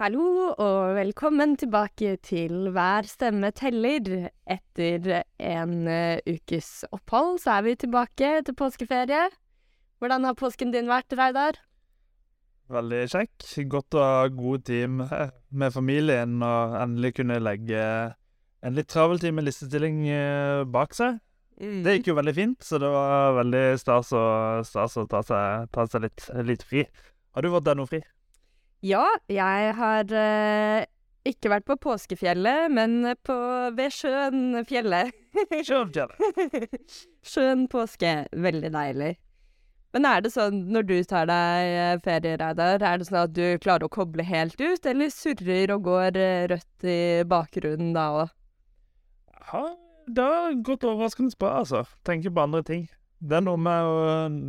Hallo og velkommen tilbake til Hver stemme teller. Etter en uh, ukes opphold så er vi tilbake til påskeferie. Hvordan har påsken din vært, Reidar? Veldig kjekk. Godt å ha god tid med, med familien og endelig kunne legge en litt travel tid med listestilling uh, bak seg. Det gikk jo veldig fint, så det var veldig stas å, stas å ta seg, ta seg litt, litt fri. Har du fått deg noe fri? Ja, jeg har eh, ikke vært på påskefjellet, men på ved sjøen fjellet. Sjøen påske. Veldig deilig. Men er det sånn når du tar deg eh, ferie, Reidar, er det sånn at du klarer å koble helt ut, eller surrer og går eh, rødt i bakgrunnen da òg? Ja, det har gått overraskende bra, altså. Tenker på andre ting. Det er noe med å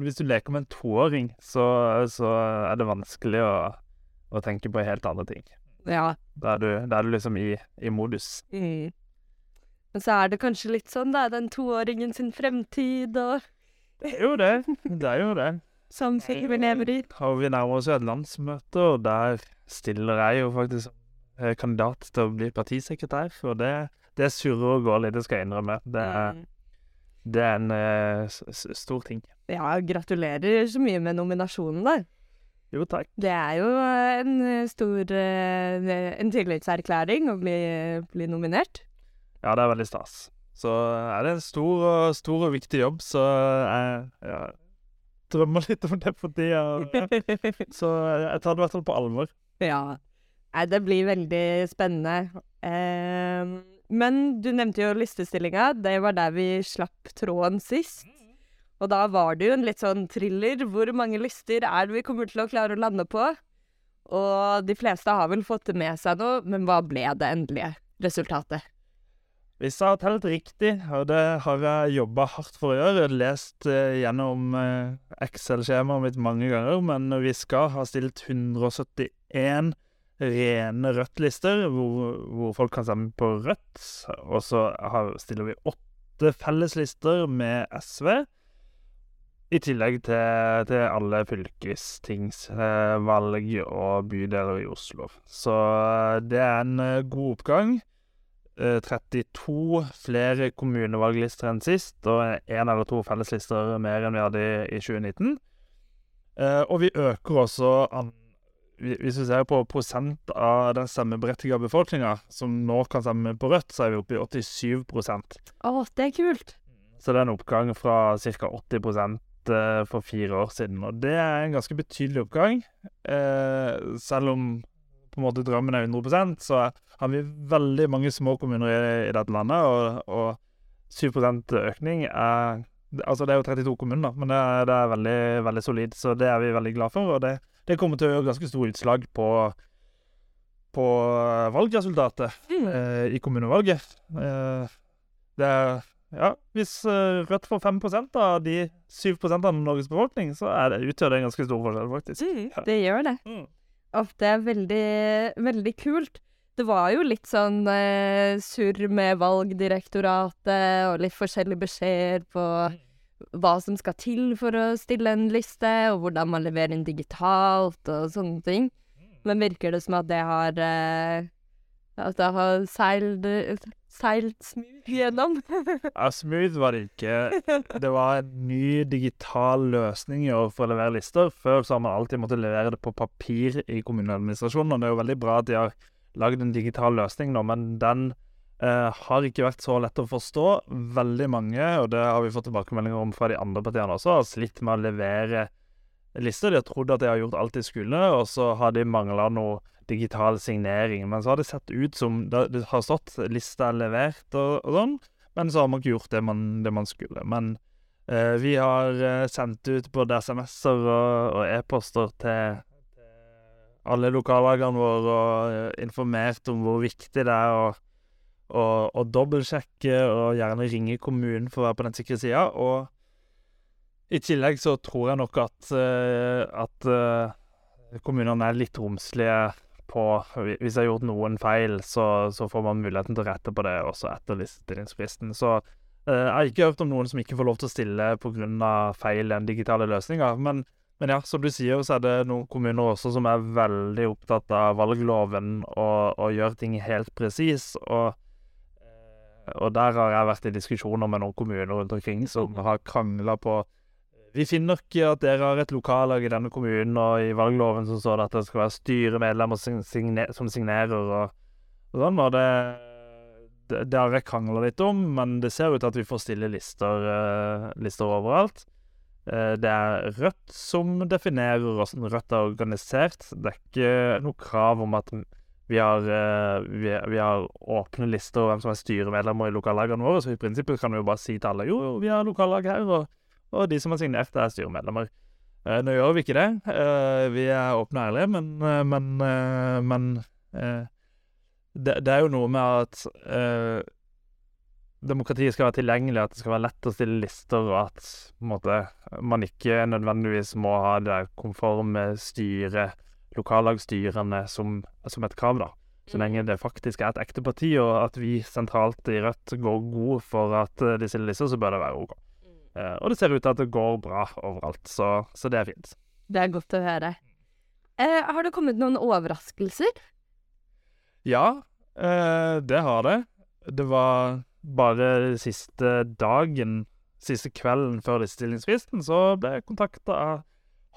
Hvis du leker med en toåring, så, så er det vanskelig å, å tenke på helt andre ting. Ja. Da er du, da er du liksom i, i modus. Mm. Men så er det kanskje litt sånn, da, den toåringen sin fremtid og Det er jo det. Det er jo det. samfunnet vi lever i. Og vi nærmer oss jo et landsmøte, og der stiller jeg jo faktisk eh, kandidat til å bli partisekretær. Og det, det surrer og går litt, det skal jeg innrømme. Det er, Mm. det er en s stor ting. Ja, gratulerer så mye med nominasjonen, da. Jo, takk. Det er jo en eh, stor eh, En tillitserklæring å bli, bli nominert. Ja, det er veldig stas. Så er det en stor og, stor og viktig jobb, så jeg ja, drømmer litt om det for tida. Så jeg tar det i hvert fall på alvor. Ja. Nei, det blir veldig spennende. Eh, men du nevnte jo listestillinga. Det var der vi slapp tråden sist. Og da var det jo en litt sånn thriller. Hvor mange lister er det vi kommer til å klare å lande på? Og de fleste har vel fått det med seg nå, men hva ble det endelige resultatet? Hvis jeg har telt riktig, og det har jeg jobba hardt for å gjøre, lest eh, gjennom eh, Excel-skjemaet mitt mange ganger, men vi skal ha stilt 171 rene rødt-lister, hvor, hvor folk kan stemme på rødt. Og så har, stiller vi åtte felleslister med SV. I tillegg til, til alle fylkestingsvalg og bydeler i Oslo. Så eh, det er en eh, god oppgang. Eh, 32 flere kommunevalglister enn sist, og én eller to felleslister mer enn vi hadde i, i 2019. Eh, og vi øker også an, Hvis vi ser på prosent av den stemmeberettiga befolkninga som nå kan stemme på Rødt, så er vi oppe i 87% Å, det er kult! Så det er en oppgang fra ca. 80 eh, for fire år siden. Og det er en ganske betydelig oppgang. Eh, selv om på en måte drømmen er 100% så har vi veldig mange små kommuner i, i dette landet, og, og 7 økning er Altså, det er jo 32 kommuner, men det er, det er veldig, veldig solid, så det er vi veldig glad for. Og det, det kommer til å gjøre ganske store utslag på, på valgresultatet eh, i kommunevalget. Eh, det er Ja, hvis eh, Rødt får 5 av de 7 av Norges befolkning, så er det, utgjør det en ganske stor forskjell, faktisk. Ja. Det gjør det. Mm. Og det er veldig, veldig kult. Det var jo litt sånn eh, surr med Valgdirektoratet og litt forskjellige beskjeder på hva som skal til for å stille en liste, og hvordan man leverer inn digitalt og sånne ting. Men virker det som at det har eh, At det har seilt, seilt smooth gjennom? Ja, smooth var det ikke. Det var en ny digital løsning for å levere lister. Før så har man alltid måttet levere det på papir i kommuneadministrasjonen, og det er jo veldig bra at de har lagd en digital løsning nå, men den eh, har ikke vært så lett å forstå. Veldig mange, og det har vi fått tilbakemeldinger om fra de andre partiene også, har slitt med å levere lister. De har trodd at de har gjort alt de skulle, og så har de mangla noe digital signering. Men så har det sett ut som det har stått 'lista er levert' og, og sånn, men så har man ikke gjort det man, det man skulle. Men eh, vi har eh, sendt ut både SMS-er og, og e-poster til alle lokallagene våre og eh, informert om hvor viktig det er å, å, å dobbeltsjekke og gjerne ringe kommunen for å være på den sikre sida. Og i tillegg så tror jeg nok at, eh, at eh, kommunene er litt romslige på Hvis jeg har gjort noen feil, så, så får man muligheten til å rette på det også etter listeringsfristen. Så eh, jeg har ikke hørt om noen som ikke får lov til å stille pga. feil i den digitale løsninga. Men men ja, som du sier, så er det noen kommuner også som er veldig opptatt av valgloven og, og gjør ting helt presis. Og, og der har jeg vært i diskusjoner med noen kommuner rundt omkring som har krangla på Vi finner ikke at dere har et lokallag i denne kommunen, og i valgloven så står det at det skal være styremedlemmer som, signe, som signerer og, og sånn. Og det, det, har jeg krangla litt om, men det ser ut til at vi får stille lister, uh, lister overalt. Uh, det er Rødt som definerer hvordan Rødt er organisert. Det er ikke noe krav om at vi har, uh, vi, vi har åpne lister over hvem som er styremedlemmer i lokallagene våre, så i prinsippet kan vi jo bare si til alle jo, vi har lokallag her, og og de som har signert, er styremedlemmer. Eh, nå gjør vi ikke det. Eh, vi er åpne og ærlige, men, eh, men, men det, det, er jo noe med at demokratiet skal være tilgjengelig, at det skal være lett å stille lister, og at måte, man ikke nødvendigvis må ha det konforme styret, lokallagsstyrene, som, som et krav, da. Så Mm. lenge det faktisk er et ekte parti, og at vi sentralt i Rødt går god for at de stiller lister, så bør det være OK. Eh, og det ser ut til at det går bra overalt, så, så det er fint. Det er godt å høre. Eh, har det kommet noen overraskelser? Ja, eh, det har det. Det var bare siste dagen, siste kvelden før stillingsfristen, så ble jeg kontakta av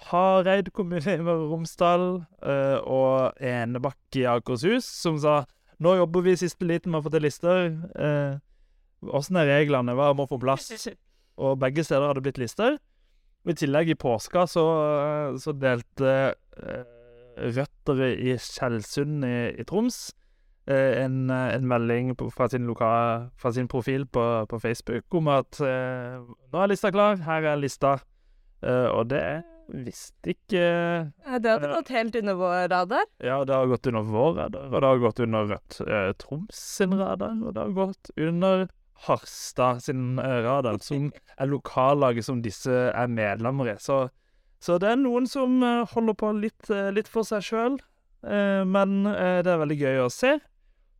Hareid kommune i Møre og Romsdal eh, og Enebakk i Akershus, som sa nå jobber vi siste liten med å få til lister. Eh, Åssen er reglene? Hva må få plass? Og begge steder hadde blitt lister. Og I tillegg, i påska, så, så delte eh, Røtter i Tjeldsund i, i Troms eh, en, en, melding på, fra, sin loka, fra, sin profil på, på Facebook om at eh, nå er lista klar, her er lista. Eh, og det visste ikke Ja, Det hadde gått helt under vår radar. Ja, det har gått under vår radar, og det har gått under Rødt eh, Troms sin radar, og det har gått under Harstad sin eh, radar, som er lokallaget som disse er medlemmer i. Så, så det er noen som eh, holder på litt, eh, litt for seg sjøl, men det er veldig gøy å se,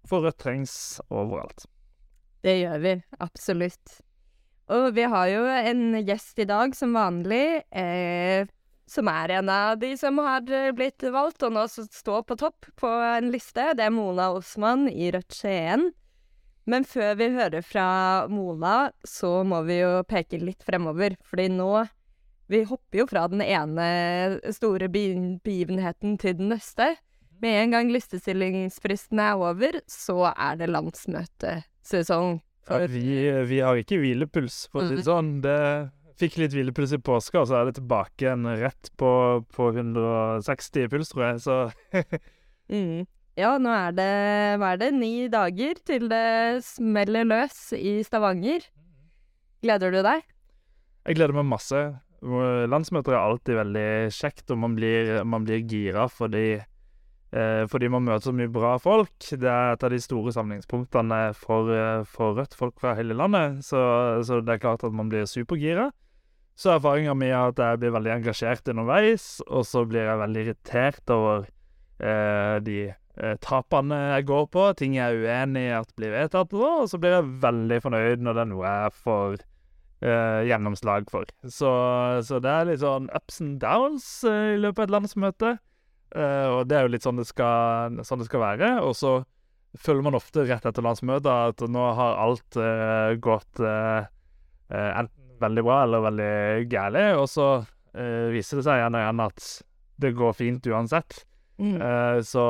for Rødt trengs overalt. Det gjør vi, absolutt. Og vi har jo en gjest i dag, som vanlig, eh, som er en av de som har blitt valgt, og nå står på topp på en liste. Det er Mona Osman i Rødt Skien. Men før vi hører fra Mona, så må vi jo peke litt fremover. Fordi nå Vi hopper jo fra den ene store begivenheten til den neste. Med en gang listestillingsfristen er over, så er det landsmøtesesong. Ja, vi, vi, har ikke hvilepuls, for å si det sånn. Det fikk litt hvilepuls i påska, og så er det tilbake igjen rett på, på 160 puls, tror jeg. Så mm. Ja, nå er det, hva er det, ni dager til det smeller løs i Stavanger. Gleder du deg? Jeg gleder meg masse. Landsmøter er alltid veldig kjekt, og man blir, man blir gira fordi, eh, fordi man møter så mye bra folk. Det er et av de store samlingspunktene for, for Rødt, folk fra hele landet. Så, så, det er klart at man blir supergira. Så erfaringa mi er at jeg blir veldig engasjert underveis, og så blir jeg veldig irritert over eh, de eh, tapene jeg går på, ting jeg er uenig i at blir vedtatt, og så blir jeg veldig fornøyd når det er noe jeg får eh, gjennomslag for. Så, så, det er litt sånn ups and downs eh, i løpet av et landsmøte, eh, og det er jo litt sånn det skal, sånn det skal være. Og så føler man ofte rett etter landsmøtet at nå har alt eh, gått eh, enten veldig bra eller veldig galt, og så viser det seg igjen og igjen at det går fint uansett. Mm. Uh, så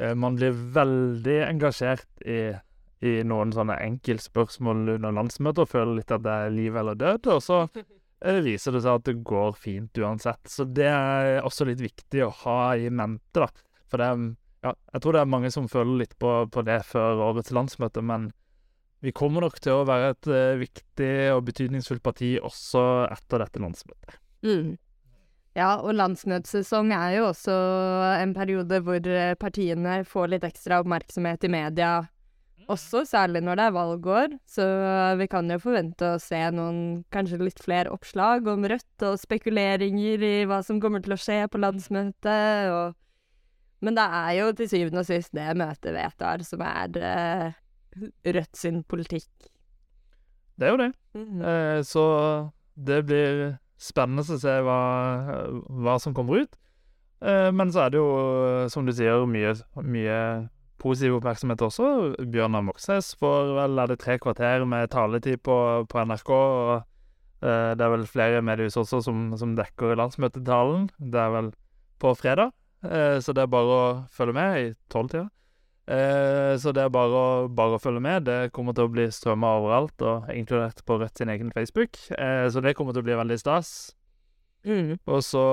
uh, man blir veldig engasjert i, i noen sånne enkeltspørsmål under landsmøtet og føler litt at det er liv eller død, og så uh, viser det seg at det går fint uansett. Så det er også litt viktig å ha i mente, da. For det er ja, jeg tror det er mange som føler litt på, på det før årets landsmøte, men vi kommer nok til å være et viktig og betydningsfullt parti også etter dette landsmøtet. Mm. Ja, og landsmøtesesong er jo også en periode hvor partiene får litt ekstra oppmerksomhet i media også, særlig når det er valgår. Så vi kan jo forvente å se noen kanskje litt flere oppslag om Rødt og spekuleringer i hva som kommer til å skje på landsmøtet. Og Men det er jo til syvende og sist det møtet vedtar som er uh, Rødt sin politikk. Det er jo det. Mm. Eh, så det blir spennende å se hva, hva som kommer ut. Eh, men så er det jo, som du sier, mye, mye positiv oppmerksomhet også. Bjørnar Moxnes får vel er det tre kvarter med taletid på, på NRK. og eh, Det er vel flere mediehus også som, som dekker landsmøtetalen. Det er vel på fredag, eh, så det er bare å følge med i tolvtida. Eh, så det er bare å, bare å følge med. Det kommer til å bli strømma overalt, og inkludert på Rødt sin egen Facebook. Eh, så det kommer til å bli veldig stas. Mm. Og så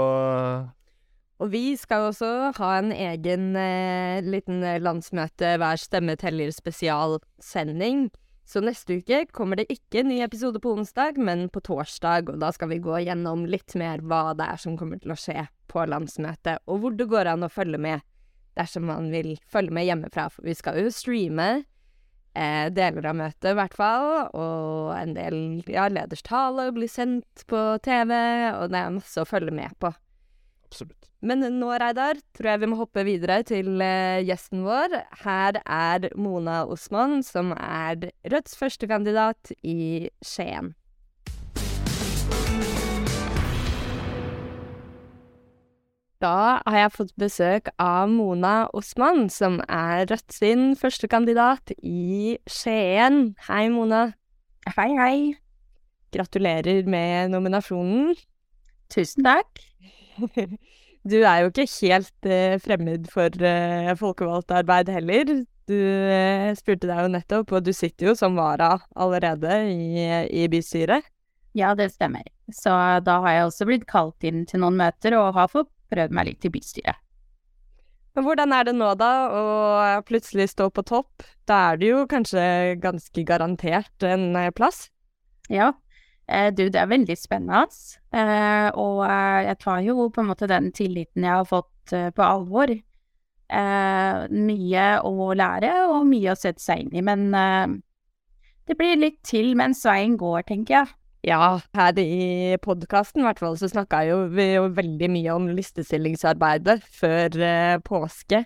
Og vi skal også ha en egen eh, liten eh, landsmøte Hver stemme teller-spesialsending. Så neste uke kommer det ikke en ny episode på onsdag, men på torsdag. Og da skal vi gå gjennom litt mer hva det er som kommer til å skje på landsmøtet, og hvor det går an å følge med dersom man vil følge med hjemmefra. For vi skal jo streame eh, deler av møtet, i hvert fall. Og en del ja, leders tale blir sendt på TV, og det er masse å følge med på. Absolutt. Men nå, Reidar, tror jeg vi må hoppe videre til eh, gjesten vår. Her er Mona Osman, som er Rødts førstekandidat i Skien. Da har jeg fått besøk av Mona Osman, som er Rødt sin førstekandidat i Skien. Hei, Mona. Hei, hei. Gratulerer med nominasjonen. Tusen takk. Du er jo ikke helt uh, fremmed for folkevalgt folkevalgtarbeid heller. Du uh, spurte deg jo nettopp, og du sitter jo som vara allerede i, i bystyret. Ja, det stemmer. Så da har jeg også blitt kalt inn til noen møter og har fått prøvd meg litt i bystyret. Men hvordan er det nå, da, å plutselig stå på topp? Da er det jo kanskje ganske garantert en eh, plass? Ja, eh, du, det er veldig spennende. Eh, og jeg tar jo på en måte den tilliten jeg har fått på alvor. Mye å lære og mye å sette seg inn i, men det blir litt til mens veien går, tenker jeg. Ja, her i podkasten i hvert fall så snakka vi jo veldig mye om listestillingsarbeidet før eh, påske.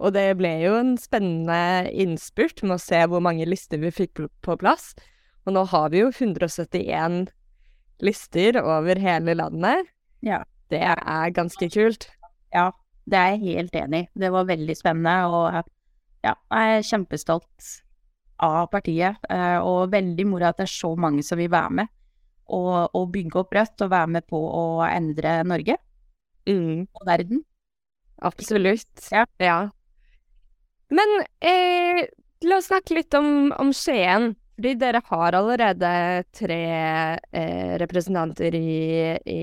Og det ble jo en spennende innspurt med å se hvor mange lister vi fikk på plass. Og nå har vi jo 171 lister over hele landet. Ja. Det er ganske kult. Ja, det er jeg helt enig i. Det var veldig spennende, og ja, jeg er kjempestolt av partiet. eh, Og veldig moro at det er så mange som vil være med og, og bygge opp Rødt og være med på å endre Norge Mm, og verden. absolutt. Ja. Men eh, la oss snakke litt om, om Skien. Fordi dere har allerede tre eh, representanter i, i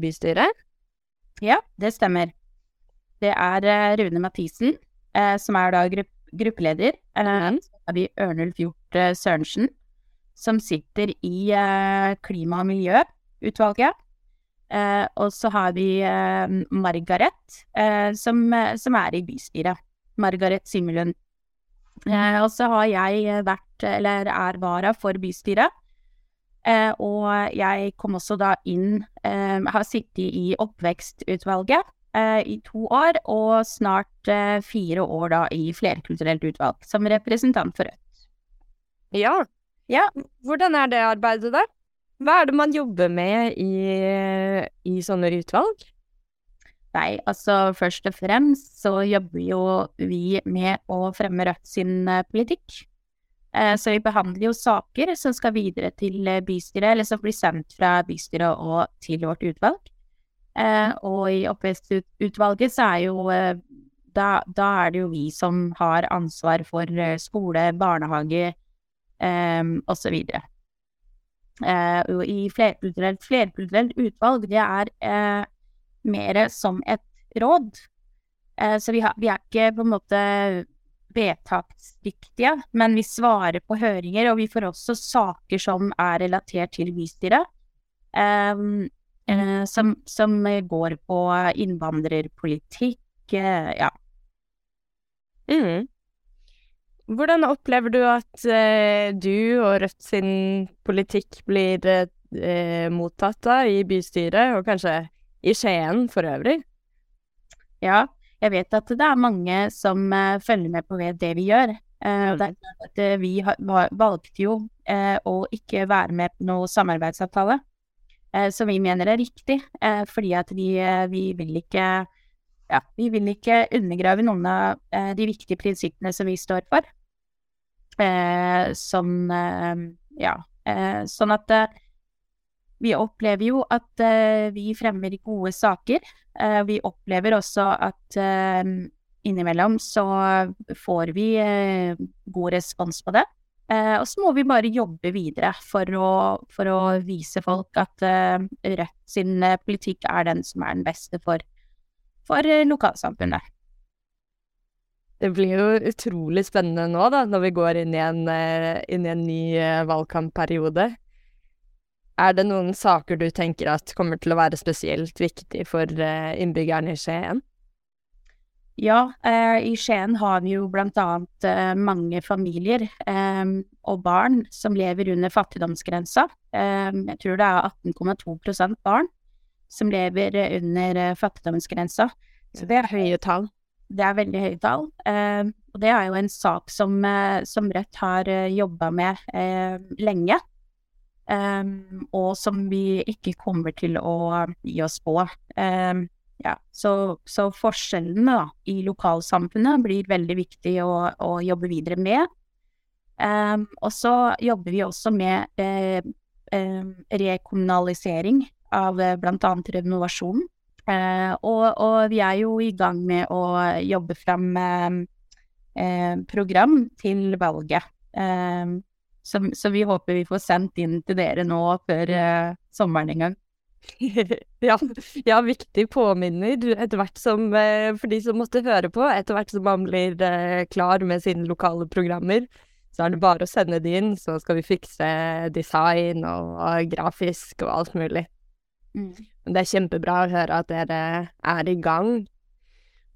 bystyret. Ja, det stemmer. Det er eh, Rune Mathisen, eh, som er da grupp gruppeleder. Eh, mm. Så har vi Ørnulf Hjort eh, Sørensen, som sitter i eh, klima- og miljøutvalget. Eh, og så har vi eh, Margaret, som, som er i bystyret. Margaret Simmelund. Eh, og så har jeg vært, eller er vara for bystyret. Og jeg kom også da inn, har sittet i oppvekstutvalget i to år, og snart fire år da i flerkulturelt utvalg, som representant for Rødt. Ja. Ja. Hvordan er det arbeidet der? Hva er det man jobber med i, i sånne utvalg? Nei, altså først og fremst så jobber jo vi med å fremme Rødt sin eh, politikk. Eh, så vi behandler jo saker som skal videre til eh, bystyret, eller som blir sendt fra bystyret og til vårt utvalg. Og i oppvekstutvalget så er jo da, da er det jo vi som har ansvar for skole, barnehage videre. Eh, og i flerkulturelt, flerkulturelt utvalg, det er eh, mer som et råd. Eh, så vi, har, vi er ikke på en måte vedtaksdyktige, men vi svarer på høringer, og vi får også saker som er relatert til bystyret. eh, som, som går på innvandrerpolitikk, eh, ja. Mm. Hvordan opplever du at eh, du og Rødt sin politikk blir eh, mottatt da i bystyret, og kanskje i Skien for øvrig? Ja, jeg vet at det er mange som eh, følger med på det vi gjør. Eh, at eh, vi har, valgte jo eh, å ikke være med på noe samarbeidsavtale. som vi mener er riktig, fordi at eh, vi vil ikke ja, vi vil ikke undergrave noen av eh, de viktige prinsippene som vi står for. Eh, sånn ja, sånn at vi opplever jo at vi fremmer gode saker. vi opplever også at innimellom så får vi god respons på det. Eh, og så må vi bare jobbe videre for å, for å vise folk at eh, Rødt sin eh, politikk er den som er den beste for, for eh, lokalsamfunnet. Det blir jo utrolig spennende nå, da, når vi går inn i en, eh, inn i en ny valgkampperiode. Er det noen saker du tenker at kommer til å være spesielt viktig for innbyggerne i Skien? Ja, eh, i Skien har vi jo blant annet eh, mange familier eh, og barn som lever under fattigdomsgrensa. Eh, jeg tror det er 18,2% barn som lever under eh, fattigdomsgrensa. Så det er høye tall. Det er veldig høye tall. Eh, og det er jo en sak som, som Rødt har jobba med lenge. og som vi ikke kommer til å gi oss på. Ja, så, så forskjellene da, i lokalsamfunnet blir veldig viktig å, å jobbe videre med. Og så jobber vi også med eh, eh, rekommunalisering av eh, bl.a. renovasjon. Eh, og, og, vi er jo i gang med å jobbe fram eh, program til valget. Så, så, vi håper vi får sendt inn til dere nå før sommeren en gang. ja, ja, viktig påminner etter hvert som For de som måtte høre på, etter hvert som man blir klar med sine lokale programmer, så er det bare å sende det inn, så skal vi fikse design og grafisk og alt mulig. Mm. Det er kjempebra å høre at dere er i gang.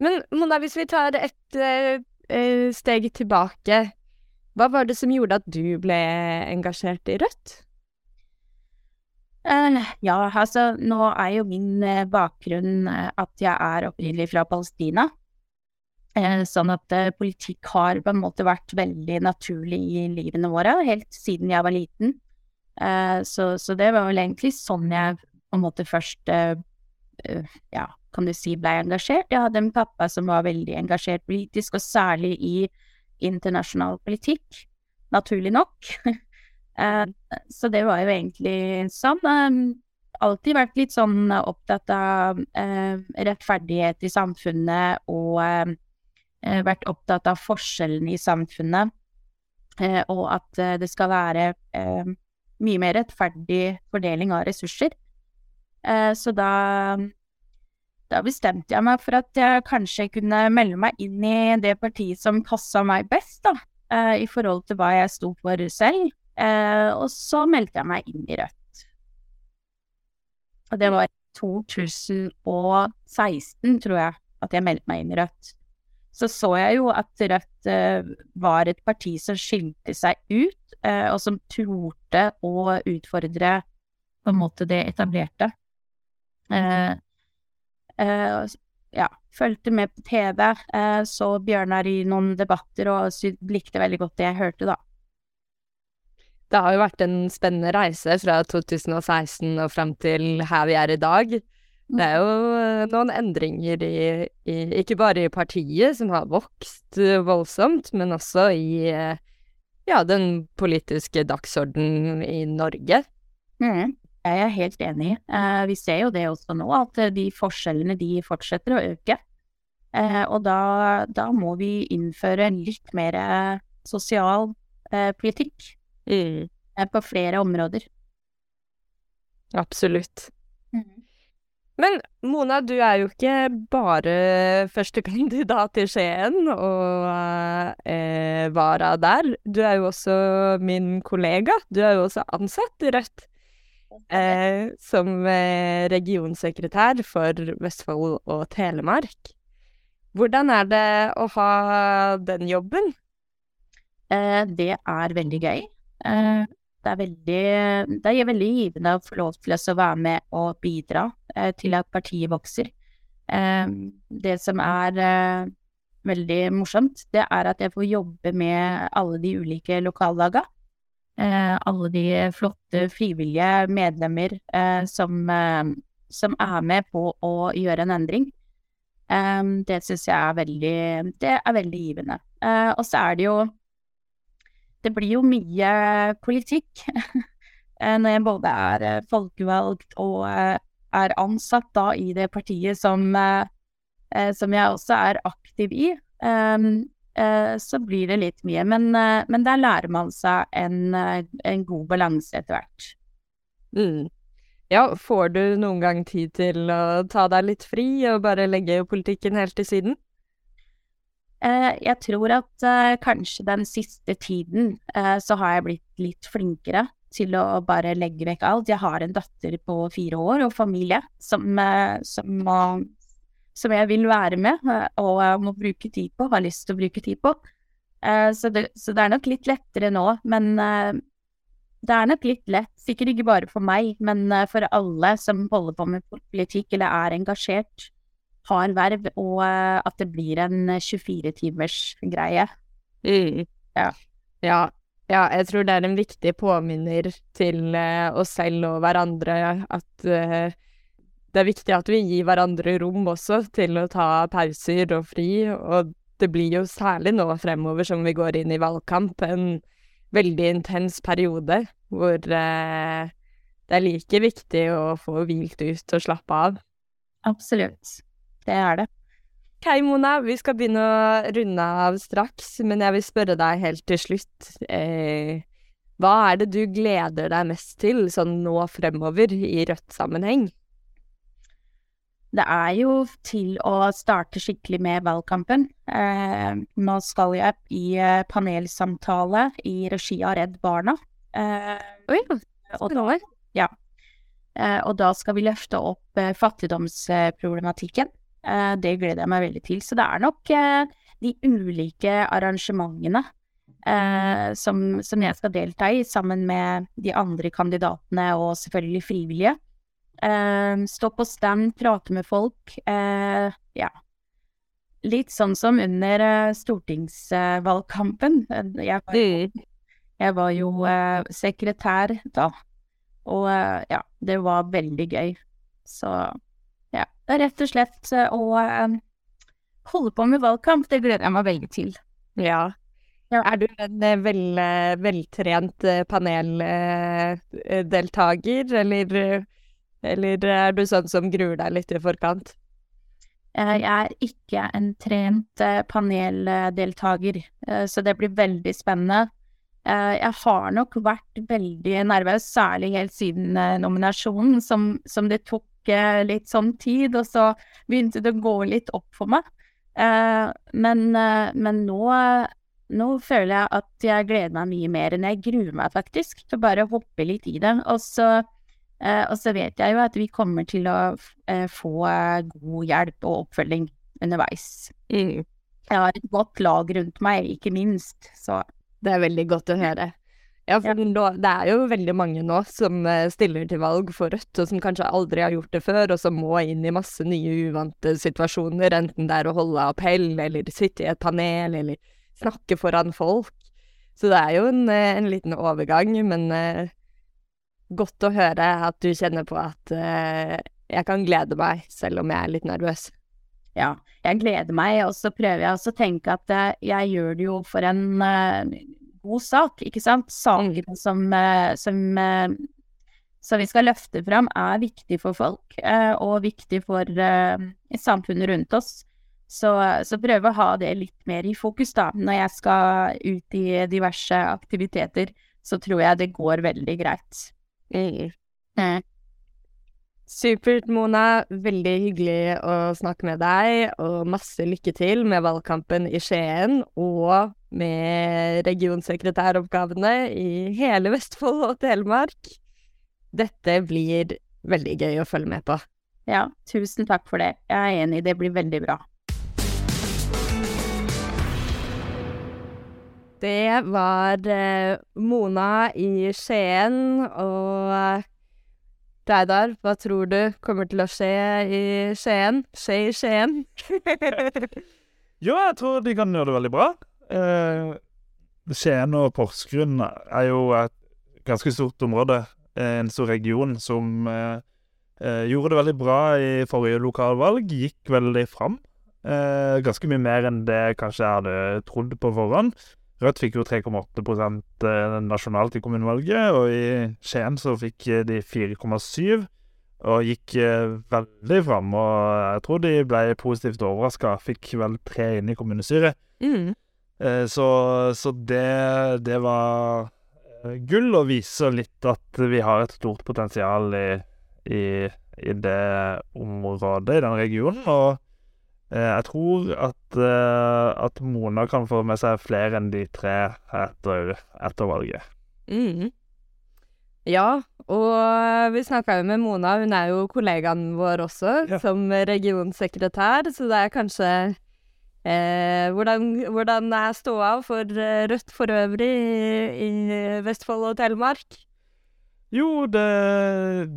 Men Mona, hvis vi tar et uh, steg tilbake, hva var det som gjorde at du ble engasjert i Rødt? Uh, ja, altså nå er jo min bakgrunn at jeg er opprinnelig fra Palestina. sånn at politikk har på en måte vært veldig naturlig i livene våre, helt siden jeg var liten. Så, så, det var vel egentlig sånn jeg på en måte først ja, kan du si, ble engasjert. Jeg hadde en pappa som var veldig engasjert politisk, og særlig i internasjonal politikk. Naturlig nok. Eh, så det var jo egentlig sånn. Eh, alltid vært litt sånn opptatt av eh, rettferdighet i samfunnet og vært opptatt av forskjellene i samfunnet. og at det skal være mye mer rettferdig fordeling av ressurser. Så da da bestemte jeg meg for at jeg kanskje kunne melde meg inn i det partiet som passa meg best, da, i forhold til hva jeg sto for selv. Eh, og så meldte jeg meg inn i Rødt. Og det var 2016, tror jeg, at jeg meldte meg inn i Rødt. Så så jeg jo at Rødt eh, var et parti som skilte seg ut, eh, og som torde å utfordre på en måte det etablerte. Eh, eh, ja, fulgte med på TV, eh, så Bjørnar i noen debatter og likte veldig godt det jeg hørte, da. Det har jo vært en spennende reise fra 2016 og frem til her vi er i dag. Det er jo eh, noen endringer i, i Ikke bare i partiet, som har vokst eh, voldsomt, men også i eh, ja, den politiske dagsordenen i Norge. Mm. Jeg er helt enig. Eh, vi ser jo det også nå, at de forskjellene de fortsetter å øke. Eh, og da, da, må vi innføre litt mer sosial eh, politikk. Mm. På flere områder. Absolutt. Mm. Men Mona, du er jo ikke bare førstekandidat i Skien og eh, vara der. Du er jo også min kollega. Du er jo også ansatt i Rødt. Eh, som eh, regionsekretær for Vestfold og Telemark. Hvordan er det å ha den jobben? Eh, det er veldig gøy. Eh, det er veldig, det er veldig givende å få lov til å være med og bidra eh, til at partiet vokser. Eh, det som er veldig morsomt, det er at jeg får jobbe med alle de ulike lokallagene. Eh, alle de flotte frivillige medlemmer eh, som, eh, som er med på å gjøre en endring. Det syns jeg er veldig Det er veldig givende. Og så er det jo Det blir jo mye politikk når jeg både er folkevalgt og er ansatt da i det partiet som, som jeg også er aktiv i. Um, så blir det litt mye. Men, eh, men der lærer man seg en, eh, en god balanse etter hvert. Mm. Ja, får du noen gang tid til å ta deg litt fri og bare legge politikken helt til siden? Jeg tror at kanskje den siste tiden så har jeg blitt litt flinkere til å bare legge vekk alt. Jeg har en datter på fire år og familie som, som som jeg vil være med eh, og må bruke tid på, har lyst til å bruke tid på. Eh, så det, så det er nok litt lettere nå, men eh, det er nok litt lett, sikkert ikke bare for meg, men for alle som holder på med politikk eller er engasjert, har verv, og at det blir en 24-timers greie. Mm. Ja. ja. Ja, jeg tror det er en viktig påminner til oss selv og hverandre at uh, det er viktig at vi gir hverandre rom også til å ta pauser og fri, og det blir jo særlig nå fremover som vi går inn i valgkamp, en veldig intens periode hvor eh, det er like viktig å få hvilt ut og slappe av. Absolutt. Det er det. Ok, Mona, vi skal begynne å runde av straks, men jeg vil spørre deg helt til slutt. Eh, hva er det du gleder deg mest til sånn nå fremover i Rødt-sammenheng? Det er jo til å starte skikkelig med valgkampen. Eh, nå skal jeg i eh, panelsamtale i regi av Redd Barna. Eh, Oi, spennende. Ja. Eh, og da skal vi løfte opp eh, fattigdomsproblematikken. Eh, det gleder jeg meg veldig til. Så det er nok de ulike arrangementene som, som jeg skal delta i, sammen med de andre kandidatene og selvfølgelig frivillige. Uh, stå på stand, prate med folk. Uh, ja. Litt sånn som under uh, stortingsvalgkampen. Jeg var jeg var jo sekretær da. Og ja, det var veldig gøy. Så ja, rett og slett å holde på med valgkamp. Det gleder jeg meg veldig til. Ja. ja. Er du en vel, veltrent paneldeltaker, eller eller er du sånn som gruer deg litt i forkant? Jeg er ikke en trent eh, paneldeltaker, eh, så det blir veldig spennende. Eh, jeg har nok vært veldig nervøs, særlig helt siden nominasjonen, som, som det tok litt sånn tid, og så begynte det å gå litt opp for meg. Men, men nå, nå føler jeg at jeg gleder meg mye mer enn jeg gruer meg, faktisk, til å bare hoppe litt i det. Og så Eh, og så vet jeg jo at vi kommer til å eh, få god hjelp og oppfølging underveis. Mm. Jeg har et godt lag rundt meg, ikke minst, så Det er veldig godt å høre. Ja, for ja. det er jo veldig mange nå som eh, stiller til valg for Rødt, og som kanskje aldri har gjort det før, og som må inn i masse nye uvante situasjoner, enten det er å holde appell, eller sitte i et panel, eller snakke foran folk. Så det er jo en, en liten overgang, men godt å høre at du kjenner på at uh, jeg kan glede meg, selv om jeg er litt nervøs. Ja, jeg gleder meg, og så prøver jeg å tenke at uh, jeg gjør det jo for en uh, god sak, ikke sant? Sakene mm. som, som, som, vi skal løfte fram, er viktig for folk, og viktig for samfunnet rundt oss. Så, så prøve å ha det litt mer i fokus, da, når jeg skal ut i diverse aktiviteter. Så tror jeg det går veldig greit. Mm. Mm. Supert, Mona. Veldig hyggelig å snakke med deg, og masse lykke til med valgkampen i Skien og med regionsekretæroppgavene i hele Vestfold og Telemark. Dette blir veldig gøy å følge med på. Ja, tusen takk for det. Jeg er enig, det blir veldig bra. Det var eh, Mona i Skien, og Reidar, hva tror du kommer til å skje i Skien? Skje i Skien? jo, jeg tror de kan gjøre det veldig bra. Eh, Skien og Porsgrunn er jo et ganske stort område, eh, en stor region, som eh, eh, gjorde det veldig bra i forrige lokalvalg. Gikk veldig fram. Eh, ganske mye mer enn det kanskje jeg hadde trodd på forhånd. Rødt fikk jo 3,8 eh, nasjonalt i kommunevalget, og i Skien så fikk de 4,7 og gikk eh, veldig fram. Og jeg tror de ble positivt overraska. Fikk vel tre inn i kommunestyret. Mm. Eh, så, så det, det var eh, gull, og viser litt at vi har et stort potensial i, i, i det området, i den regionen. Og eh, jeg tror at, eh, at Mona kan få med seg flere enn de tre etter, etter valget. Mm. Ja, og vi snakka jo med Mona, hun er jo kollegaen vår også, Ja. som regionsekretær, så det er kanskje eh, hvordan, hvordan er ståa for eh, Rødt for øvrig i, i Vestfold og Telemark? Jo, det,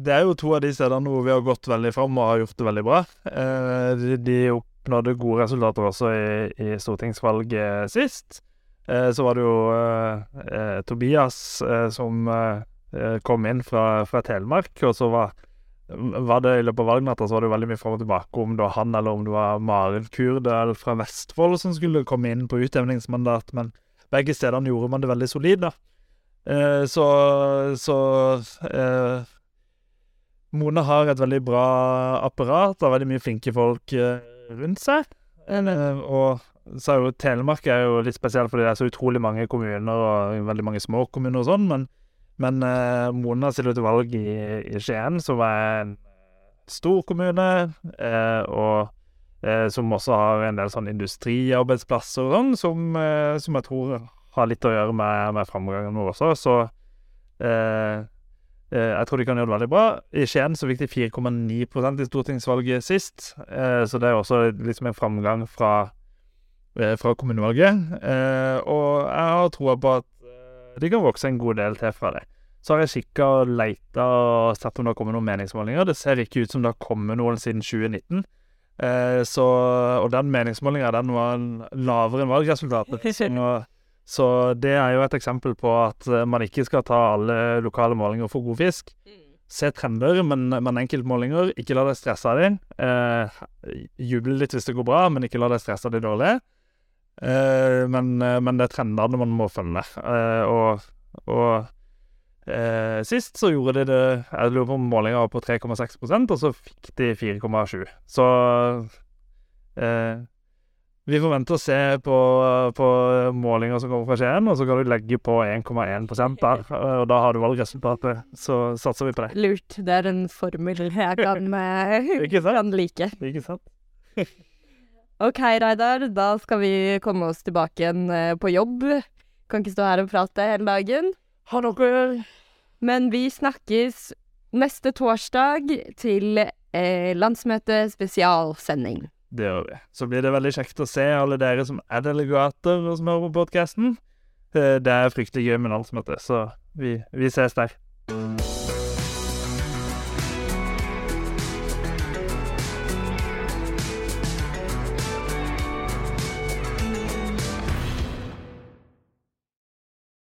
det er jo to av de stedene hvor vi har gått veldig fram og har gjort det veldig bra. Eh, de, de oppnådde gode resultater også i, i stortingsvalget sist. Eh, så var det jo eh, eh, Tobias eh, som eh, kom inn fra, fra Telemark, og så var, var det i løpet av valgnatta så var det jo veldig mye fram og tilbake om det var han eller om det var Maren Kurdal fra Vestfold som skulle komme inn på utjevningsmandat, men begge stedene gjorde man det veldig solid, da. Eh, så så eh, Mona har et veldig bra apparat og veldig mye flinke folk eh, rundt seg. Eh, og så er jo Telemark er jo litt spesiell fordi det er så utrolig mange kommuner og veldig mange små kommuner og sånn, men, men uh, Mona stiller til valg i, i Skien, som er en stor kommune, uh, og uh, som også har en del sånn industriarbeidsplasser og sånn, som, som jeg tror har litt å gjøre med, med framgangen vår også. Så jeg tror de kan gjøre det veldig bra. I Skien så fikk de 4,9% i stortingsvalget sist, eh, så det er også liksom en framgang fra, eh, fra kommunevalget. Eh, og jeg har troa på at eh, de kan vokse en god del til fra det. Så har jeg kikka og leita og sett om det har kommet noen meningsmålinger. Det ser ikke ut som det har kommet noen siden 2019. Eh, så, og den meningsmålinga den var lavere enn valgresultatet. Så, så det er jo et eksempel på at eh, man ikke skal ta alle lokale målinger for god fisk. Se trender, men, men enkeltmålinger. Ikke la deg stresse av dem. Eh, juble litt hvis det går bra, men ikke la deg stresse av de dårlige. Eh, men, eh, men det er trendene man må følge. Eh, og og eh, sist så gjorde de det Jeg lurer på om målinga var på 3,6% og så fikk de 4,7. Så eh, vi får vente og se på, på målinger som kommer fra Skien, og så kan du legge på 1,1 der, og da har du valgresultatet. Så satser vi på det. Lurt. Det er en formel jeg kan, eh, Ikke sant? kan like. Ikke sant? OK, Reidar, da skal vi komme oss tilbake igjen eh, på jobb. Kan ikke stå her og prate hele dagen. Ha noe å gjøre. Men vi snakkes neste torsdag til eh, landsmøte spesialsending. Det gjør vi. Så blir det veldig kjekt å se alle dere som er delegater og som hører på podkasten. Det er fryktelig gøy med landsmøte, så vi, vi ses der.